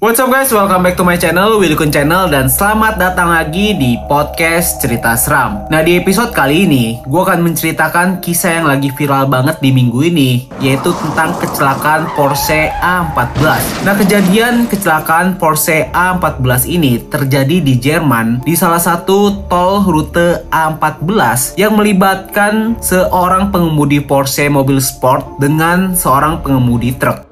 What's up guys, welcome back to my channel, Willy Channel Dan selamat datang lagi di podcast Cerita Seram. Nah di episode kali ini, gue akan menceritakan kisah yang lagi viral banget di minggu ini Yaitu tentang kecelakaan Porsche A14 Nah kejadian kecelakaan Porsche A14 ini terjadi di Jerman Di salah satu tol rute A14 Yang melibatkan seorang pengemudi Porsche mobil sport dengan seorang pengemudi truk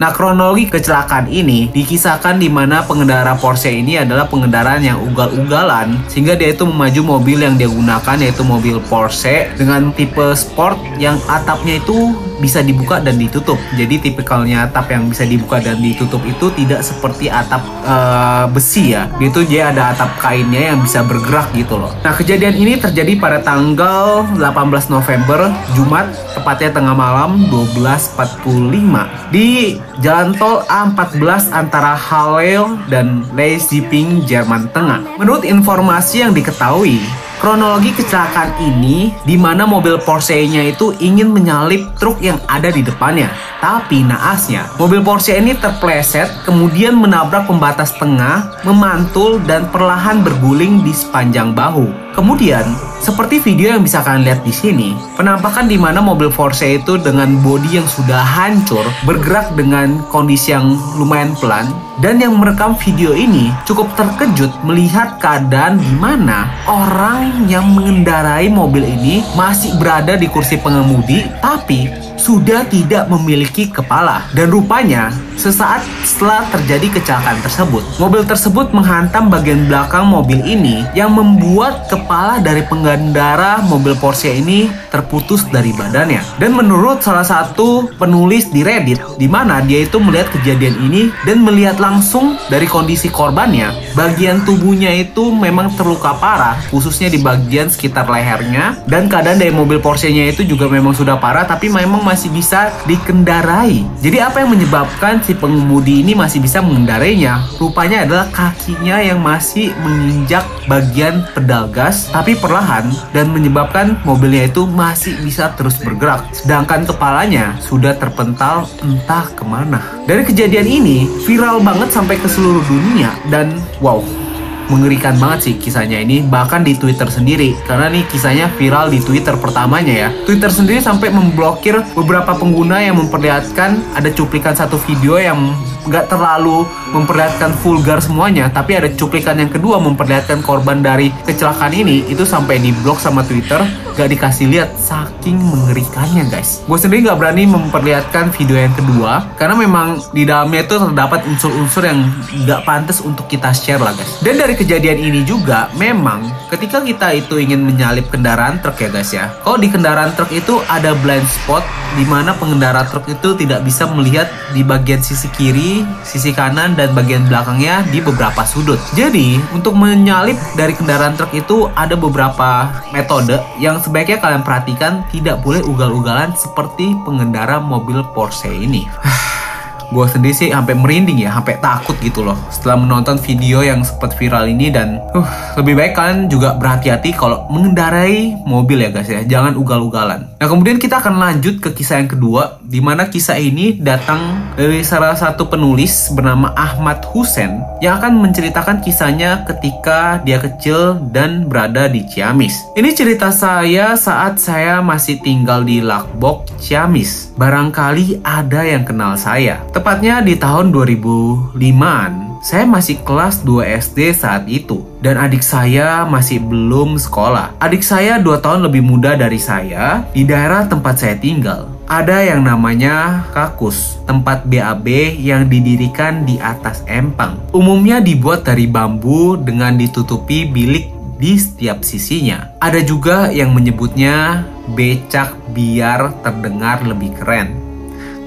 Nah, kronologi kecelakaan ini dikisahkan di mana pengendara Porsche ini adalah pengendara yang ugal-ugalan sehingga dia itu memaju mobil yang dia gunakan yaitu mobil Porsche dengan tipe sport yang atapnya itu bisa dibuka dan ditutup. Jadi tipikalnya atap yang bisa dibuka dan ditutup itu tidak seperti atap uh, besi ya. Itu dia ada atap kainnya yang bisa bergerak gitu loh. Nah, kejadian ini terjadi pada tanggal 18 November Jumat tepatnya tengah malam 12.45 di Jalan Tol A14 antara Halle dan Leipzig, Jerman Tengah. Menurut informasi yang diketahui, kronologi kecelakaan ini di mana mobil Porsche-nya itu ingin menyalip truk yang ada di depannya. Tapi naasnya, mobil Porsche ini terpleset kemudian menabrak pembatas tengah, memantul dan perlahan berguling di sepanjang bahu. Kemudian, seperti video yang bisa kalian lihat di sini, penampakan di mana mobil Porsche itu dengan bodi yang sudah hancur bergerak dengan kondisi yang lumayan pelan dan yang merekam video ini cukup terkejut melihat keadaan di mana orang yang mengendarai mobil ini masih berada di kursi pengemudi tapi sudah tidak memiliki kepala. Dan rupanya sesaat setelah terjadi kecelakaan tersebut mobil tersebut menghantam bagian belakang mobil ini yang membuat kepala dari pengendara mobil Porsche ini terputus dari badannya. Dan menurut salah satu penulis di Reddit di mana dia itu melihat kejadian ini dan melihat langsung dari kondisi korbannya bagian tubuhnya itu memang terluka parah khususnya di bagian sekitar lehernya. Dan keadaan dari mobil Porsche-nya itu juga memang sudah parah tapi memang masih bisa dikendarai. Jadi apa yang menyebabkan si pengemudi ini masih bisa mengendarainya? Rupanya adalah kakinya yang masih menginjak bagian pedal gas tapi perlahan dan menyebabkan mobilnya itu masih bisa terus bergerak. Sedangkan kepalanya sudah terpental entah ke mana. Dari kejadian ini viral banget sampai ke seluruh dunia dan wow mengerikan banget sih kisahnya ini bahkan di Twitter sendiri. Karena nih kisahnya viral di Twitter pertamanya ya. Twitter sendiri sampai memblokir beberapa pengguna yang memperlihatkan ada cuplikan satu video yang nggak terlalu memperlihatkan vulgar semuanya tapi ada cuplikan yang kedua memperlihatkan korban dari kecelakaan ini. Itu sampai diblok sama Twitter gak dikasih lihat. Saking mengerikannya guys. Gue sendiri nggak berani memperlihatkan video yang kedua karena memang di dalamnya itu terdapat unsur-unsur yang nggak pantas untuk kita share lah guys. Dan dari kejadian ini juga memang ketika kita itu ingin menyalip kendaraan truk ya guys ya kalau di kendaraan truk itu ada blind spot di mana pengendara truk itu tidak bisa melihat di bagian sisi kiri sisi kanan, dan bagian belakangnya di beberapa sudut. Jadi, untuk menyalip dari kendaraan truk itu ada beberapa metode yang sebaiknya kalian perhatikan tidak boleh ugal-ugalan seperti pengendara mobil Porsche ini. gue sendiri sih sampai merinding ya, sampai takut gitu loh setelah menonton video yang sempat viral ini dan uh, lebih baik kalian juga berhati-hati kalau mengendarai mobil ya guys ya, jangan ugal-ugalan. Nah kemudian kita akan lanjut ke kisah yang kedua, di mana kisah ini datang dari salah satu penulis bernama Ahmad Husen yang akan menceritakan kisahnya ketika dia kecil dan berada di Ciamis. Ini cerita saya saat saya masih tinggal di Lakbok, Ciamis. Barangkali ada yang kenal saya Tepatnya di tahun 2005-an, saya masih kelas 2 SD saat itu dan adik saya masih belum sekolah. Adik saya 2 tahun lebih muda dari saya di daerah tempat saya tinggal. Ada yang namanya kakus, tempat BAB yang didirikan di atas empang. Umumnya dibuat dari bambu dengan ditutupi bilik di setiap sisinya. Ada juga yang menyebutnya becak biar terdengar lebih keren.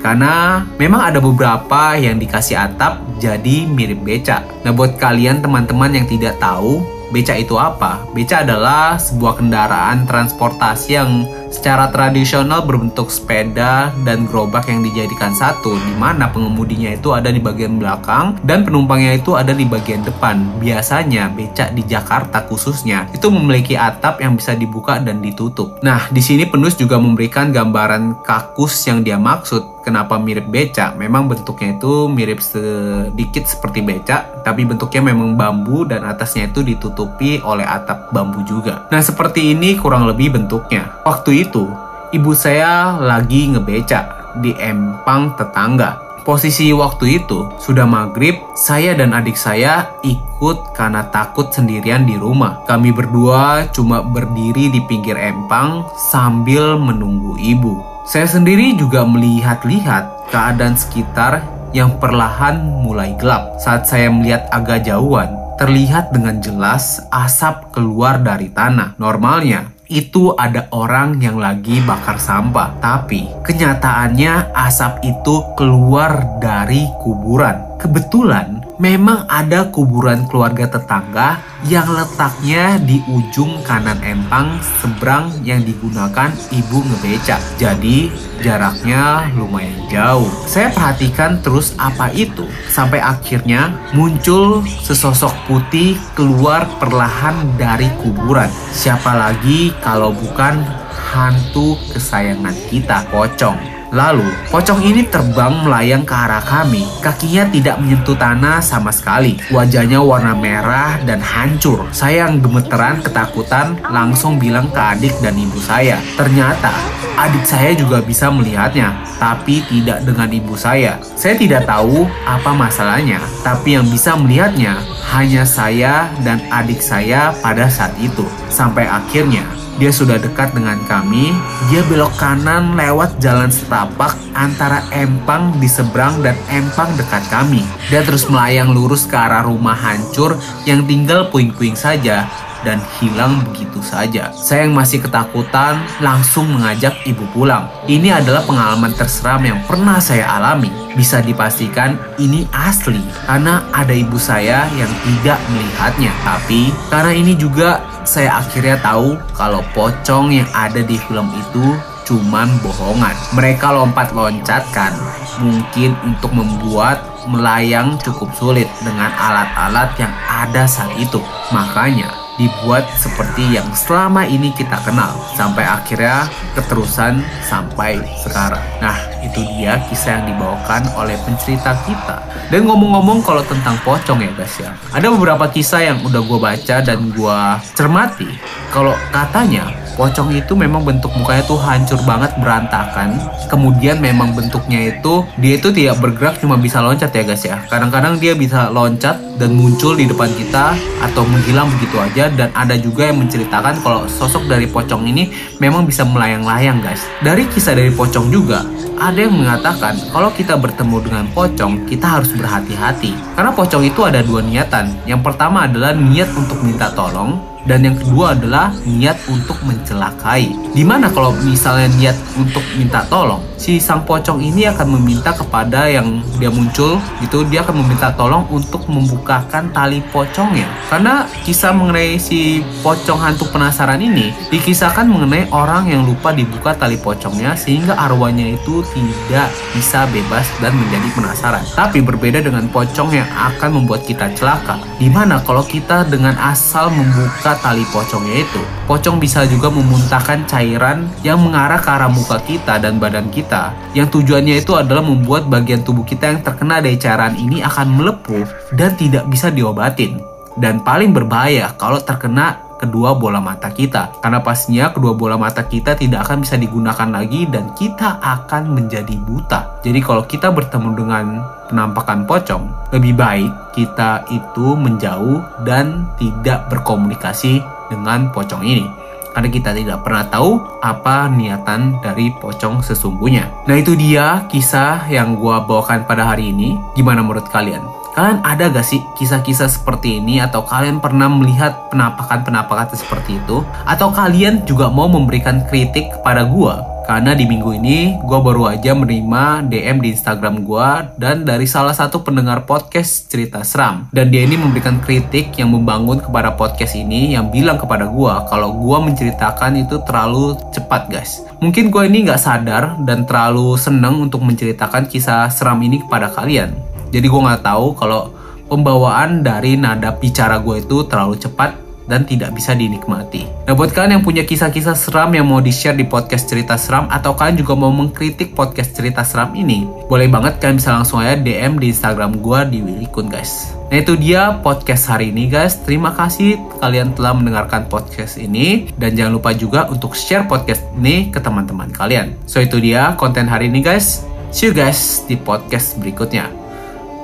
Karena memang ada beberapa yang dikasih atap jadi mirip becak. Nah buat kalian teman-teman yang tidak tahu, Beca itu apa? Beca adalah sebuah kendaraan transportasi yang secara tradisional berbentuk sepeda dan gerobak yang dijadikan satu, di mana pengemudinya itu ada di bagian belakang dan penumpangnya itu ada di bagian depan. Biasanya becak di Jakarta khususnya itu memiliki atap yang bisa dibuka dan ditutup. Nah, di sini penulis juga memberikan gambaran kakus yang dia maksud. Kenapa mirip becak? Memang bentuknya itu mirip sedikit seperti becak, tapi bentuknya memang bambu dan atasnya itu ditutupi oleh atap bambu juga. Nah, seperti ini kurang lebih bentuknya. Waktu itu, ibu saya lagi ngebecak di empang tetangga. Posisi waktu itu sudah maghrib, saya dan adik saya ikut karena takut sendirian di rumah. Kami berdua cuma berdiri di pinggir empang sambil menunggu ibu. Saya sendiri juga melihat-lihat keadaan sekitar yang perlahan mulai gelap. Saat saya melihat agak jauhan, terlihat dengan jelas asap keluar dari tanah. Normalnya, itu ada orang yang lagi bakar sampah. Tapi kenyataannya asap itu keluar dari kuburan. Kebetulan memang ada kuburan keluarga tetangga yang letaknya di ujung kanan empang seberang yang digunakan ibu ngebecak. Jadi jaraknya lumayan jauh. Saya perhatikan terus apa itu sampai akhirnya muncul sesosok putih keluar perlahan dari kuburan. Siapa lagi kalau bukan hantu kesayangan kita, pocong. Lalu, pocong ini terbang melayang ke arah kami. Kakinya tidak menyentuh tanah sama sekali. Wajahnya warna merah dan hancur. Saya yang gemeteran ketakutan langsung bilang ke adik dan ibu saya. Ternyata, adik saya juga bisa melihatnya, tapi tidak dengan ibu saya. Saya tidak tahu apa masalahnya, tapi yang bisa melihatnya hanya saya dan adik saya pada saat itu. Sampai akhirnya, dia sudah dekat dengan kami. Dia belok kanan lewat jalan setapak antara empang di seberang dan empang dekat kami. Dia terus melayang lurus ke arah rumah hancur yang tinggal puing-puing saja dan hilang begitu saja. Saya yang masih ketakutan langsung mengajak ibu pulang. Ini adalah pengalaman terseram yang pernah saya alami. Bisa dipastikan ini asli karena ada ibu saya yang tidak melihatnya. Tapi karena ini juga saya akhirnya tahu kalau pocong yang ada di film itu cuman bohongan. Mereka lompat-loncat kan, mungkin untuk membuat melayang cukup sulit dengan alat-alat yang ada saat itu. Makanya dibuat seperti yang selama ini kita kenal sampai akhirnya keterusan sampai sekarang. Nah, itu dia kisah yang dibawakan oleh pencerita kita. Dan ngomong-ngomong kalau tentang pocong ya guys ya, ada beberapa kisah yang udah gue baca dan gue cermati. Kalau katanya pocong itu memang bentuk mukanya tuh hancur banget berantakan kemudian memang bentuknya itu dia itu tidak bergerak cuma bisa loncat ya guys ya kadang-kadang dia bisa loncat dan muncul di depan kita atau menghilang begitu aja dan ada juga yang menceritakan kalau sosok dari pocong ini memang bisa melayang-layang guys dari kisah dari pocong juga ada yang mengatakan kalau kita bertemu dengan pocong, kita harus berhati-hati. Karena pocong itu ada dua niatan. Yang pertama adalah niat untuk minta tolong, dan yang kedua adalah niat untuk mencelakai. Di mana kalau misalnya niat untuk minta tolong, si sang pocong ini akan meminta kepada yang dia muncul gitu, dia akan meminta tolong untuk membukakan tali pocongnya. Karena kisah mengenai si pocong hantu penasaran ini dikisahkan mengenai orang yang lupa dibuka tali pocongnya sehingga arwahnya itu tidak bisa bebas dan menjadi penasaran. Tapi berbeda dengan pocong yang akan membuat kita celaka. Di mana kalau kita dengan asal membuka tali pocongnya itu, pocong bisa juga memuntahkan cairan yang mengarah ke arah muka kita dan badan kita. Yang tujuannya itu adalah membuat bagian tubuh kita yang terkena dari cairan ini akan melepuh dan tidak bisa diobatin. Dan paling berbahaya kalau terkena kedua bola mata kita. Karena pastinya kedua bola mata kita tidak akan bisa digunakan lagi dan kita akan menjadi buta. Jadi kalau kita bertemu dengan penampakan pocong, lebih baik kita itu menjauh dan tidak berkomunikasi dengan pocong ini karena kita tidak pernah tahu apa niatan dari pocong sesungguhnya. Nah itu dia kisah yang gue bawakan pada hari ini. Gimana menurut kalian? Kalian ada gak sih kisah-kisah seperti ini atau kalian pernah melihat penampakan-penampakan seperti itu? Atau kalian juga mau memberikan kritik kepada gua Karena di minggu ini gue baru aja menerima DM di Instagram gue dan dari salah satu pendengar podcast cerita seram. Dan dia ini memberikan kritik yang membangun kepada podcast ini yang bilang kepada gue kalau gue menceritakan itu terlalu cepat guys. Mungkin gue ini nggak sadar dan terlalu seneng untuk menceritakan kisah seram ini kepada kalian. Jadi gue nggak tahu kalau pembawaan dari nada bicara gue itu terlalu cepat dan tidak bisa dinikmati. Nah buat kalian yang punya kisah-kisah seram yang mau di-share di podcast cerita seram atau kalian juga mau mengkritik podcast cerita seram ini, boleh banget kalian bisa langsung aja DM di Instagram gue di Willy guys. Nah itu dia podcast hari ini guys. Terima kasih kalian telah mendengarkan podcast ini dan jangan lupa juga untuk share podcast ini ke teman-teman kalian. So itu dia konten hari ini guys. See you guys di podcast berikutnya.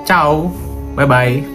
Ciao, bye-bye.